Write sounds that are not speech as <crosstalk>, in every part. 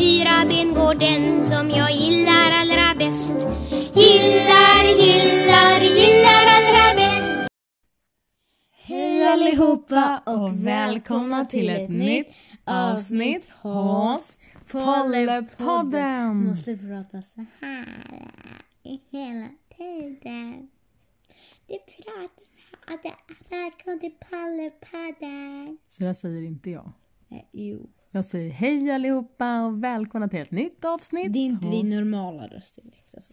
fyra ben går den som jag gillar allra bäst. Gillar, gillar, gillar allra bäst. Hej allihopa och välkomna till ett nytt avsnitt hos Pollepodden. Måste prata så här hela tiden. Du pratar så här. Välkommen till Pollepodden. Så där säger inte jag. Eh, jo. Jag säger hej allihopa och välkomna till ett nytt avsnitt. Det är inte din normala röst alltså.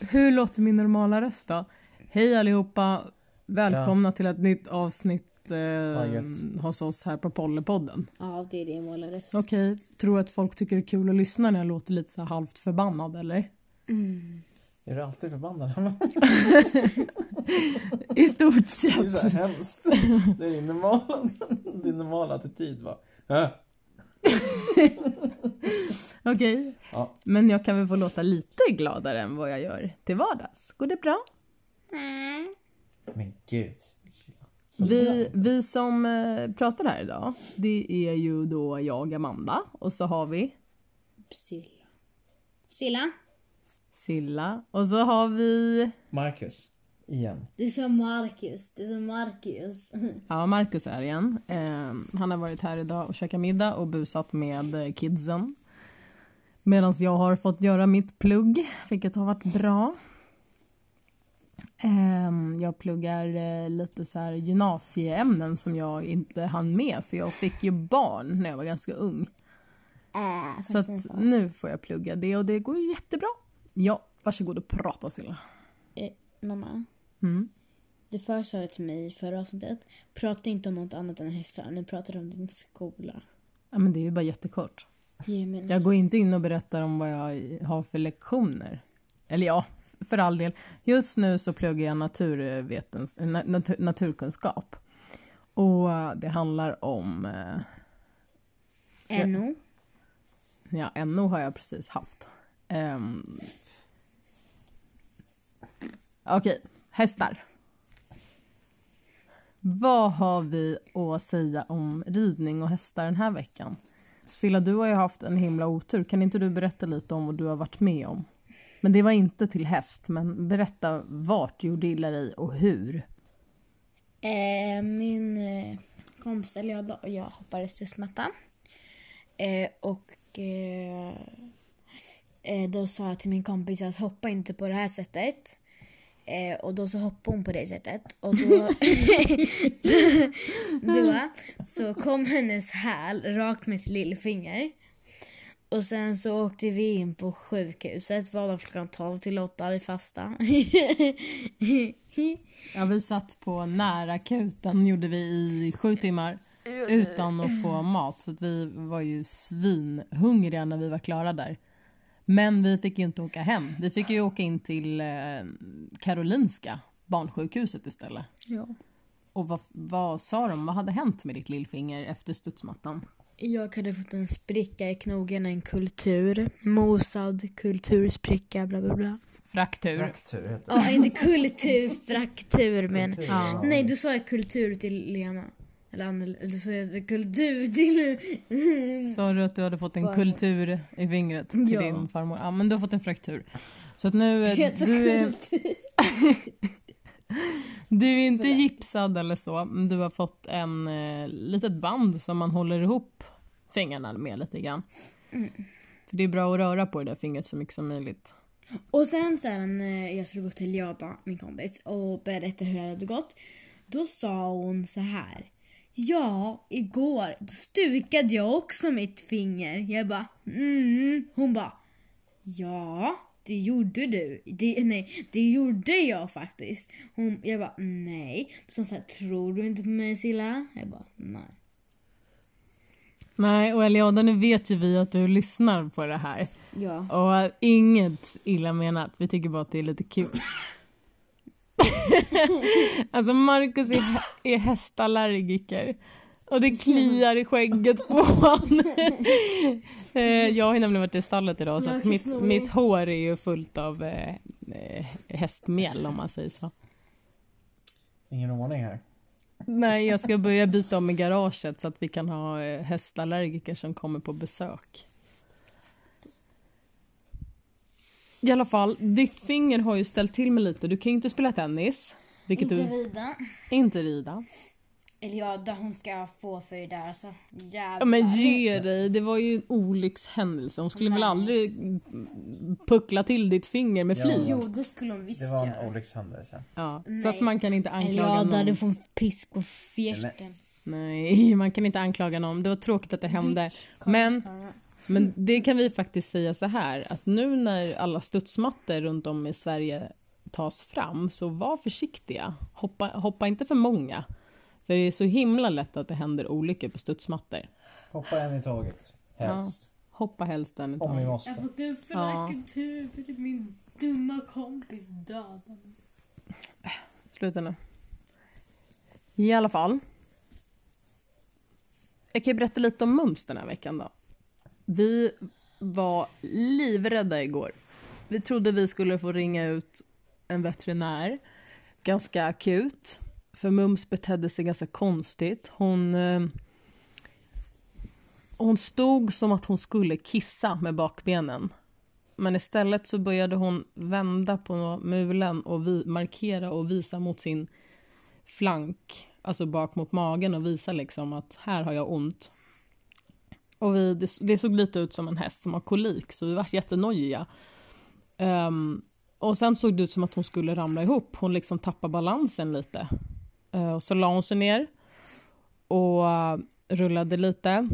Hur låter min normala röst då? Hej allihopa, välkomna till ett nytt avsnitt eh, hos oss här på Pollepodden. Ja, det är din normala röst. Okej, tror att folk tycker det är kul att lyssna när jag låter lite så halvt förbannad eller? Är du alltid förbannad? <laughs> I stort Det är sett. så hemskt. Det är din normala, <laughs> din normala attityd va? Äh. <laughs> Okej, Ja. men jag kan väl få låta lite gladare än vad jag gör till vardags. Går det bra? Men gud. Vi, vi som eh, pratar här idag, det är ju då jag, Amanda, och så har vi Silla. Silla? Silla, och så har vi Marcus. Igen. Du sa Marcus. Du sa Marcus. <laughs> Ja, Marcus är igen. Eh, han har varit här idag och käkat middag och busat med eh, kidsen. Medan jag har fått göra mitt plugg, vilket har varit bra. Eh, jag pluggar eh, lite så här gymnasieämnen som jag inte hann med för jag fick ju barn när jag var ganska ung. Äh, Så att nu får jag plugga det och det går jättebra. Ja, varsågod och prata Silla. eh, mamma. Mm. Du först sa det till mig i förra avsnittet. Prata inte om något annat än hästar. Nu pratar du om din skola. Ja, men det är ju bara jättekort. En Jag går inte in och berättar om vad jag har för lektioner. Eller ja, för all del. Just nu så pluggar jag naturvetens, na, natur, naturkunskap. Och eh, det handlar om... eh, NO. Ja, NO har jag precis haft. Um, Okej, hästar. Vad har vi att säga om ridning och hästar den här veckan? Silla, du har ju haft en himla otur. Kan inte du berätta lite om vad du har varit med om? Men det var inte till häst, men berätta vart du gjorde illa dig och hur. Eh, min eh, kompis, eller jag, då, jag hoppade studsmatta. Eh, och eh, eh, då sa jag till min kompis att hoppa inte på det här sättet. Eh, och då så hoppade hon på det sättet. Och då, <laughs> då så kom hennes häl rakt mitt lillfinger. Och sen så åkte vi in på sjukhuset. Var där klockan 12 till 8 vi fasta. <laughs> Ja, vi satt på nära akuten gjorde vi i sju timmar utan att få mat. Så att vi var ju svinhungriga när vi var klara där. Men vi fick ju inte åka hem. Vi fick ju åka in till eh, Karolinska barnsjukhuset istället. ja. Och vad, vad sa de? Vad hade hänt med ditt lillfinger efter studsmattan? Jag hade fått en spricka i knogen, en kultur. Mosad kulturspricka, bla bla bla. Fraktur. Fraktur heter det. Ja, inte kultur, fraktur men... Kultur, Ja. Nej, du sa kultur till Lena. Eller eller du sa jag kultur <laughs> till... Sa du att du hade fått en Farmor. kultur i fingret till Ja. din farmor? Ja, men du har fått en fraktur. Så att nu... eh, Heter Du är. <laughs> Du är inte gipsad eller så, men du har fått en eh, litet band som man håller ihop fingrarna med lite grann. För det är bra att röra på det där fingret så mycket som möjligt. Och sen sen eh, jag skulle gå till Jada, min kompis, och berätta hur det hade gått. Då sa hon så här. Ja, igår då stukade jag också mitt finger. Jag bara mm. Hon bara ja, det gjorde du. Det, nej, det gjorde jag faktiskt. Hon, jag bara nej. Så hon sa tror du inte på mig Silla? Jag bara nej. Nej, och Eliada, nu vet ju vi att du lyssnar på det här. Ja. Och inget illa menat, vi tycker bara att det är lite kul. <laughs> alltså Marcus är, hä- är hästallergiker. Och det kliar i skägget på honom. <laughs> Eh, jag har ju nämligen varit i stallet idag så mitt, mitt hår är ju fullt av eh, eh, hästmjöl om man säger så. Ingen ordning här. Nej, jag ska börja byta om i garaget så att vi kan ha eh, hästallergiker som kommer på besök. I alla fall, ditt finger har ju ställt till med lite. Du kan ju inte spela tennis. Vilket Inte du rida. inte rida. Eller ja, det hon ska få för det där alltså. Jävlar. Ja, men ge dig, det var ju en olyckshändelse. Hon skulle väl aldrig puckla till ditt finger med Ja. flit? Jo, det skulle hon visst Det var göra. en olyckshändelse. Ja, så Nej. att man kan inte Eller anklaga ja, då hade någon. hon pisk och fjärten. Nej, man kan inte anklaga någon. Det var tråkigt att det hände. Men, men det kan vi faktiskt säga så här att nu när alla studsmattor runt om i Sverige tas fram så var försiktiga. Hoppa, hoppa inte för många. För det är så himla lätt att det händer olyckor på studsmattor. Hoppa en i taget. Helst. Hoppa helst en i Om vi taget. måste. Jag fick en Ja. tur, min dumma kompis dödade mig. Sluta nu. I alla fall. Jag kan ju berätta lite om mums den här veckan då. Vi var livrädda igår. Vi trodde vi skulle få ringa ut en veterinär ganska akut. För Mums betedde sig ganska konstigt. Hon, eh, hon stod som att hon skulle kissa med bakbenen. Men istället så började hon vända på mulen och vi, markera och visa mot sin flank, alltså bak mot magen och visa liksom att här har jag ont. Och vi, det, det såg lite ut som en häst som har kolik så vi var jättenojiga. Um, och sen såg det ut som att hon skulle ramla ihop. Hon liksom tappade balansen lite. Uh, och så la hon sig ner och uh, rullade lite.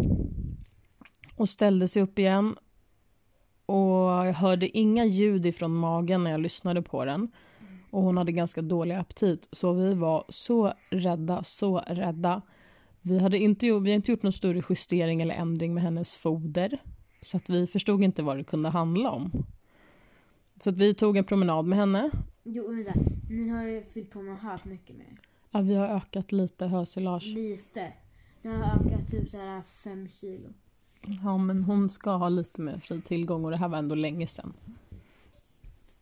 Och ställde sig upp igen. Och jag hörde inga ljud ifrån magen när jag lyssnade på den. Och hon hade ganska dålig aptit. Så vi var så rädda, så rädda. Vi, hade inte, vi har inte gjort någon större justering eller ändring med hennes foder. Så att vi förstod inte vad det kunde handla om. Så att vi tog en promenad med henne. Jo, vänta. Ni har ju fyllt på med hört mycket mer. Ja, vi har ökat lite hörsilage. Lite. Jag har ökat typ såhär fem kilo. Ja, men hon ska ha lite mer fri tillgång och det här var ändå länge sedan.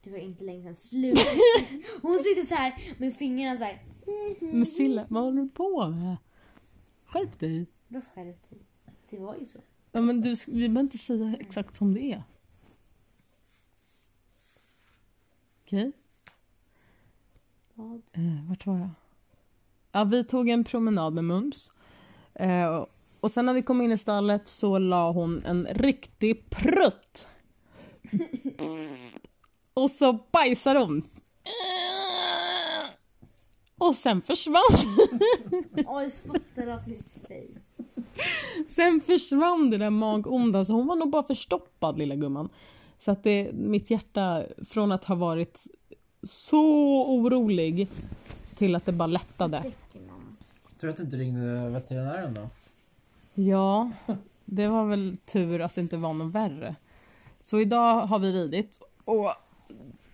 Det var inte länge sedan. Slut. <laughs> Hon sitter så här med fingrarna så här. Men Silla, vad håller du på med? Skärp dig. Då skärp dig. Det var ju så. Ja, men du, vi behöver inte säga exakt som det är. Okej, Vad? eh, vart var jag? Ja, vi tog en promenad med Mums. Eh, och sen när vi kom in i stallet så la hon en riktig prutt. <laughs> och så bajsade hon. Och sen försvann Oj, spottade av mitt face. Sen försvann det där magonda, så hon var nog bara förstoppad lilla gumman. Så att det, mitt hjärta, från att ha varit så orolig till att det bara lättade. Tur att du inte ringde veterinären då. Ja, det var väl tur att det inte var något värre. Så idag har vi ridit och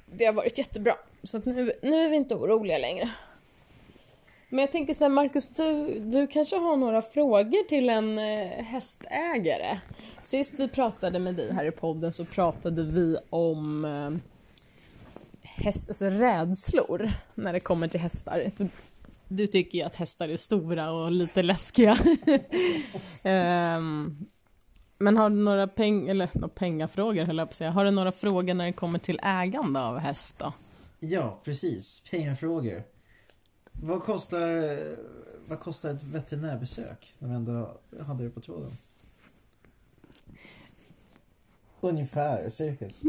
det har varit jättebra. Så att nu, nu är vi inte oroliga längre. Men jag tänker så här, Marcus, du, du kanske har några frågor till en eh, hästägare? Sist vi pratade med dig här i podden så pratade vi om eh, häst, alltså rädslor när det kommer till hästar. Du tycker ju att hästar är stora och lite läskiga. <laughs> Ehm, men har du några peng eller några pengafrågor höll jag på att säga. Har du några frågor när det kommer till ägande av häst då? Ja, precis. Pengafrågor. Vad kostar, vad kostar ett veterinärbesök? När vi ändå hade det på tråden. Ungefär, cirkus.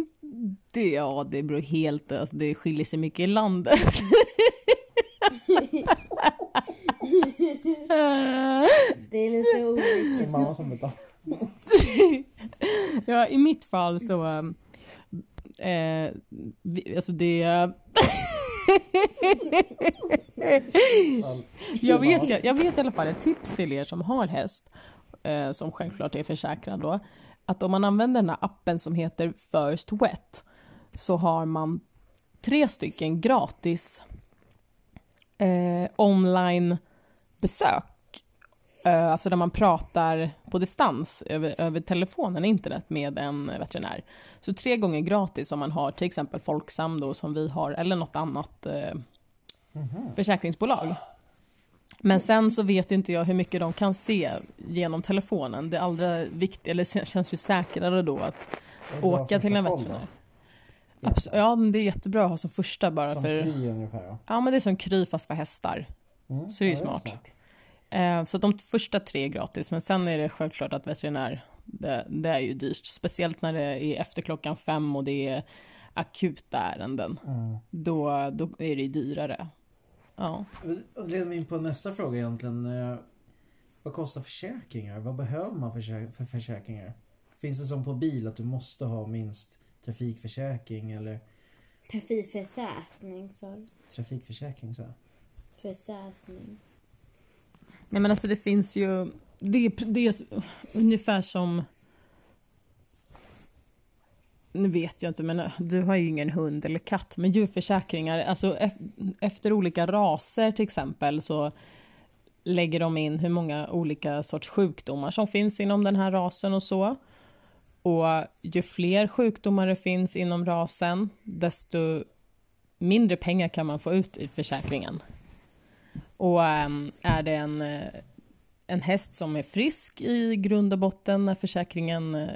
Det, ja, det beror helt, alltså det skiljer sig mycket i landet. Det är lite Det är olika. mamma som betalar. ja, i mitt fall så... Eh, vi, alltså det... <laughs> jag, vet, jag, vet i alla fall ett tips till er som har häst, eh, som självklart är försäkrad då, att om man använder den här appen som heter First Wet så har man tre stycken gratis eh, online-besök. Eh, alltså där man pratar på distans över, över telefonen, internet med en veterinär. Så tre gånger gratis om man har till exempel Folksam då som vi har eller något annat eh, försäkringsbolag. Men sen så vet inte jag hur mycket de kan se genom telefonen. Det allra vikt, eller känns ju säkrare då att Det är åka till en veterinär. Ja, men det är jättebra att ha som första bara Som för... Kry ungefär ja. Ja, men det är som Kry fast för hästar. Mm. Så det är ju ja, smart. Eh, så de första tre är gratis, men sen är det självklart att veterinär, det, det är ju dyrt. Speciellt när det är efter klockan fem och det är akuta ärenden. Mm. Då, då är det dyrare. Ja. Det leder mig in på nästa fråga egentligen. Eh, Vad kostar försäkringar? Vad behöver man för, för försäkringar? Finns det som på bil att du måste ha minst trafikförsäkring eller Trafikförsäkring, sa du? trafikförsäkring så? här? Försäkring. Nej men alltså det finns ju, det är, det är ungefär som nu vet jag inte, men äh, du har ju ingen hund eller katt. Men djurförsäkringar, alltså efter olika raser till exempel så lägger de in hur många olika sorts sjukdomar som finns inom den här rasen och så. Och ju fler sjukdomar det finns inom rasen, desto mindre pengar kan man få ut i försäkringen. Och um, är det en, eh, en häst som är frisk i grund och botten när försäkringen uh,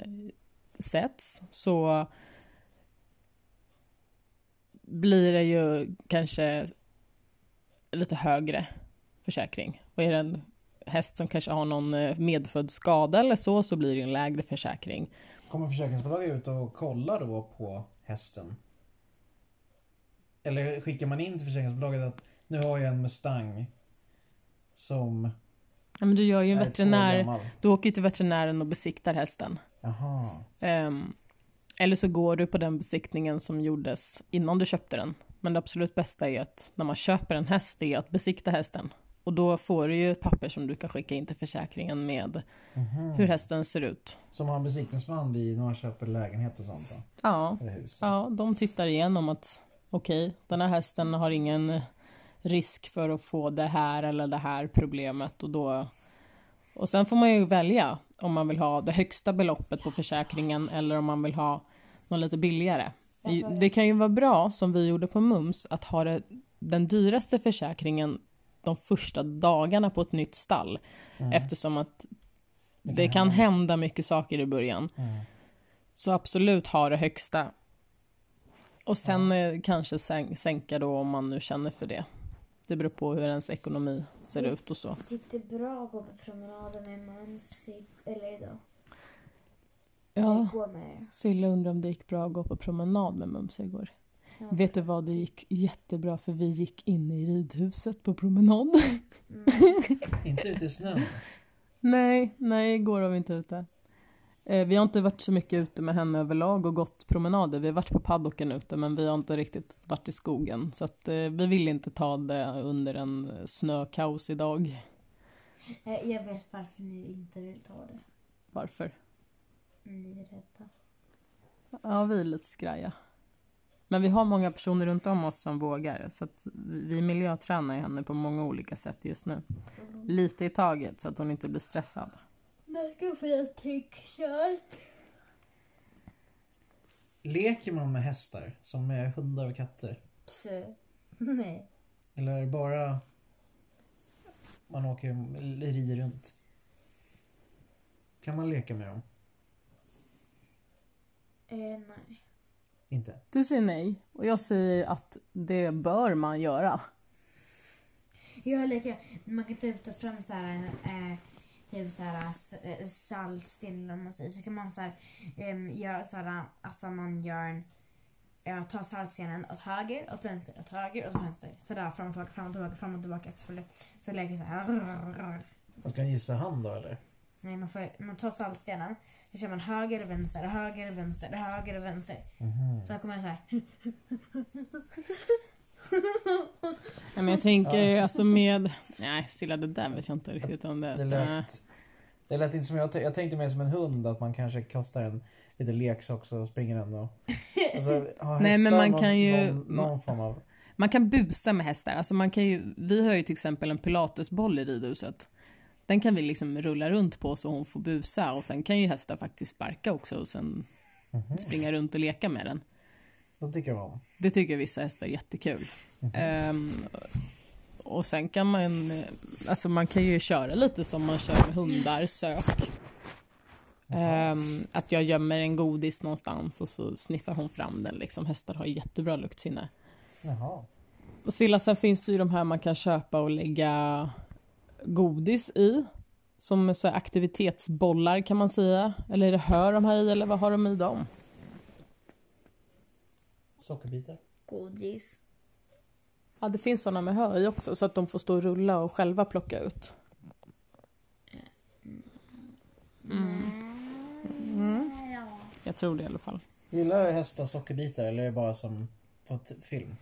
sätts så blir det ju kanske lite högre försäkring. Och är det en häst som kanske har någon eh, medfödd skada eller så, så blir det en lägre försäkring. Kommer försäkringsbolaget ut och kollar då på hästen? Eller skickar man in till försäkringsbolaget att nu har jag en Mustang som Ja, men du gör ju en veterinär, du åker ju till veterinären och besiktar hästen. Jaha. Ehm, eller så går du på den besiktningen som gjordes innan du köpte den. Men det absolut bästa är att när man köper en häst, är att besikta hästen. Och då får du ju ett papper som du kan skicka in till försäkringen med Mhm. hur hästen ser ut. Som har en besiktningsman vid när man köper lägenhet och sånt då? Ja, ja de tittar igenom att okej, den här hästen har ingen risk för att få det här eller det här problemet och då och sen får man ju välja om man vill ha det högsta beloppet på försäkringen eller om man vill ha något lite billigare. Det- kan ju vara bra, som vi gjorde på Mums, att ha det, den dyraste försäkringen de första dagarna på ett nytt stall. Eftersom att det kan hända mycket saker i början. Mm. Så absolut ha det högsta. Och sen eh, kanske sän- sänka då om man nu känner för det. Det beror på hur ens ekonomi ser ut och så. Gick det bra att gå på promenaden med Mums eller idag? Ja. Silla undrar om det gick bra att gå på promenad med Mums igår. Ja. Vet du vad, det gick jättebra för vi gick in i ridhuset på promenad. Inte ute i snön? <laughs> nej, nej, igår var vi inte ute. Eh, vi har inte varit så mycket ute med henne överlag och gått promenader. Vi har varit på paddocken ute men vi har inte riktigt varit i skogen. Så att, eh, vi vill inte ta det under en snökaos idag. Eh, Jag vet varför ni inte vill ta det. Varför? Ni är rädda. Ja, vi är lite skraja. Men vi har många personer runt om oss som vågar. Så att vi miljötränar henne på många olika sätt just nu. Lite i taget så att hon inte blir stressad. Vad jag tycker Leker man med hästar som med hundar och katter? Nej. Eller är det bara man åker eller rider runt? Kan man leka med dem? Eh, nej. Inte? Du säger nej och jag säger att det bör man göra. Jag leker, man kan typ ta fram så här, eh, typ så här eh, saltsten eller man säger. Så kan man så här, eh, göra så här, alltså man gör en, ja, ta saltstenen åt höger, åt vänster, åt höger, åt vänster. Sådär fram och tillbaka, fram och tillbaka, fram och tillbaka. Så, får det- så leker jag så här. Man ska gissa hand då eller? Nej, man, får, man tar saltstenen, så kör man höger, vänster, höger, vänster, höger, vänster. Mhm. Så kommer jag så här. Ja, men jag tänker alltså med... Nej, Silla, det där vet jag inte riktigt om det... Det Nej. lät, det lät inte som jag, jag tänkte mer som en hund att man kanske kastar en lite leksak så springer den och... Alltså, <laughs> Nej, men man någon, kan ju- Någon, någon form av... Man kan busa med hästar. Alltså man kan ju, vi har ju till exempel en pilatesboll i ridhuset. Den kan vi liksom rulla runt på så hon får busa och sen kan ju hästar faktiskt sparka också och sen Mhm. springa runt och leka med den. Då tycker jag om. Det tycker vissa hästar är jättekul. Ehm, och sen kan man, alltså man kan ju köra lite som man kör med hundar, sök. Ehm, att jag gömmer en godis någonstans och så sniffar hon fram den. Liksom. Hästar har jättebra luktsinne. Jaha. Och Silla, sen finns det ju de här man kan köpa och lägga godis i. Som så aktivitetsbollar kan man säga. Eller är det hör de här i eller vad har de i dem? Sockerbitar. Godis. Ja, det finns såna med hö i också så att de får stå och rulla och själva plocka ut. Mm. Jag tror det i alla fall. Gillar hästar sockerbitar eller är det bara som på film?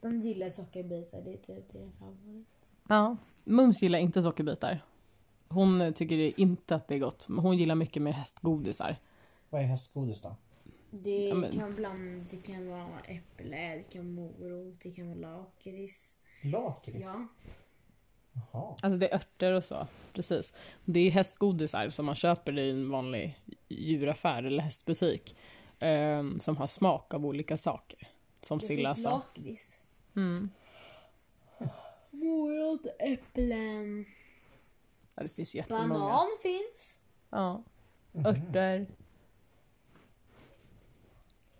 De gillar sockerbitar, det är typ deras favorit. Ja, Mums gillar inte sockerbitar. Hon tycker inte att det är gott. men Hon gillar mycket mer hästgodisar. Vad är hästgodis då? Det Ja, men- kan bland, det kan vara äpple, det kan vara morot, det kan vara lakrits. Lakrits? Ja. Jaha. Alltså det är örter och så. Precis. Det är hästgodisar som man köper i en vanlig djuraffär eller hästbutik. ehm, som har smak av olika saker. Som Det Silla sa. lakrits. Mm. Morot, äpplen, Ja, det finns jättemånga. banan finns. Ja. Örter.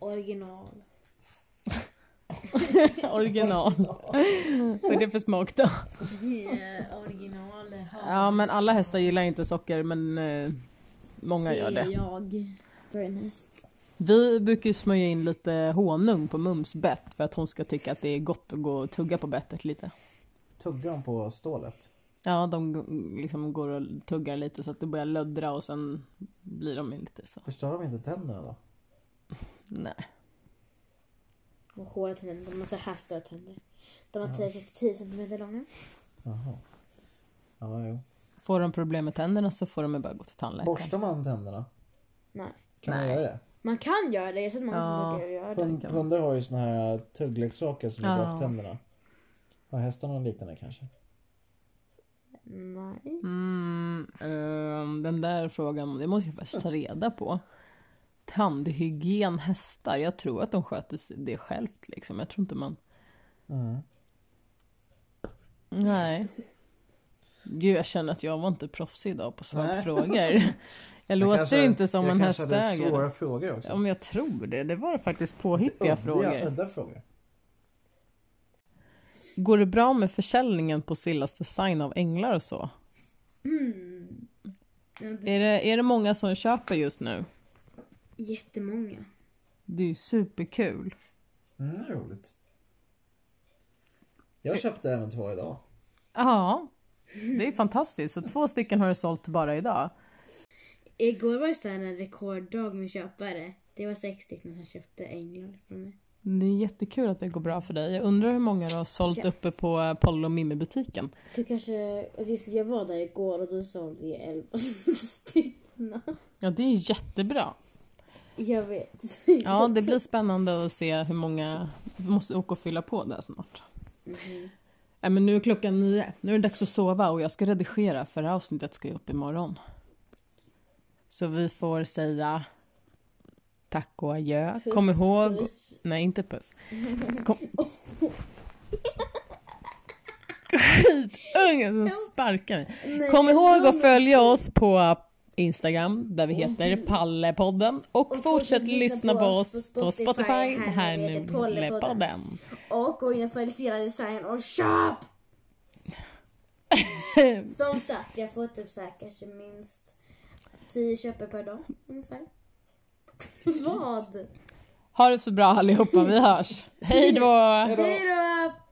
Original. <laughs> Original. Vad är det för smak då? Yeah, original. Ja, men alla hästar gillar inte socker, men eh, många gör Det är det. jag. Vi brukar ju smörja in lite honung på Mums bett för att hon ska tycka att det är gott att gå och tugga på bettet lite. Tuggar de på stålet? Ja, de liksom går och tuggar lite så att det börjar löddra och sen blir de lite så. Förstör de inte tänderna då? Nej. Och hårda tänder. De har så här stora tänder. De har 10 cm långa. Jaha. Ja, jo. Får de problem med tänderna så får de bara gå till tandläkaren. Borstar man tänderna? Nej. Kan man Nej. göra det? Man kan göra det. Jag har sett många Ja. som brukar göra det. Hund, hundar har ju såna här tuggleksaker som är bra Ja. för tänderna. Har hästarna liknande kanske? Nej. Mm, ehm, den där frågan, det måste jag först ta reda på. Tandhygien hästar, jag tror att de sköter det självt liksom. Jag tror inte man... Mm. Nej. Gud, jag känner att jag var inte proffsig idag på svara frågor. <laughs> Jag låter kanske- inte som jag en kanske hade hästägare. svåra frågor också. Ja, men jag tror det. Det var faktiskt påhittiga Udda- frågor. Udda frågor. Går det bra med försäljningen på Sillas design av änglar och så? Mm. Ja, det Är det, är det många som köper just nu? Är jättemånga. Det är ju superkul. Mm, roligt. Jag köpte även två idag. Ja, det är fantastiskt. Så två stycken har du sålt bara idag. Igår var det så här en rekorddag med köpare. Det var sex stycken som köpte änglar från mig. Det är jättekul att det går bra för dig. Jag undrar hur många du har sålt Ja. uppe på Polly och Mimmi-butiken. Du kanske... Just, jag var där igår och då sålde jag elva <laughs> stycken. Ja, det är jättebra. Jag vet. Ja, det blir spännande att se hur många... Vi måste åka och fylla på där snart. Mhm. Nej, men nu är klockan nio. Nu är det dags att sova och jag ska redigera för avsnittet ska ju upp imorgon. Så vi får säga tack och adjö. Kom Puss, ihåg... puss. Nej, inte puss. Kom... <laughs> Skitungen som sparkar mig. Nej, Kom ihåg att följa oss på Instagram där vi heter Pallepodden och, fortsätt lyssna på oss på Spotify. Här nu Pollepodden. Och gå in och följ Sela Design och köp! <laughs> Som sagt, jag får typ så här kanske minst 10 köper per dag ungefär. Vad? Ha det så bra allihopa, vi hörs. <laughs> Hej då! Hej då!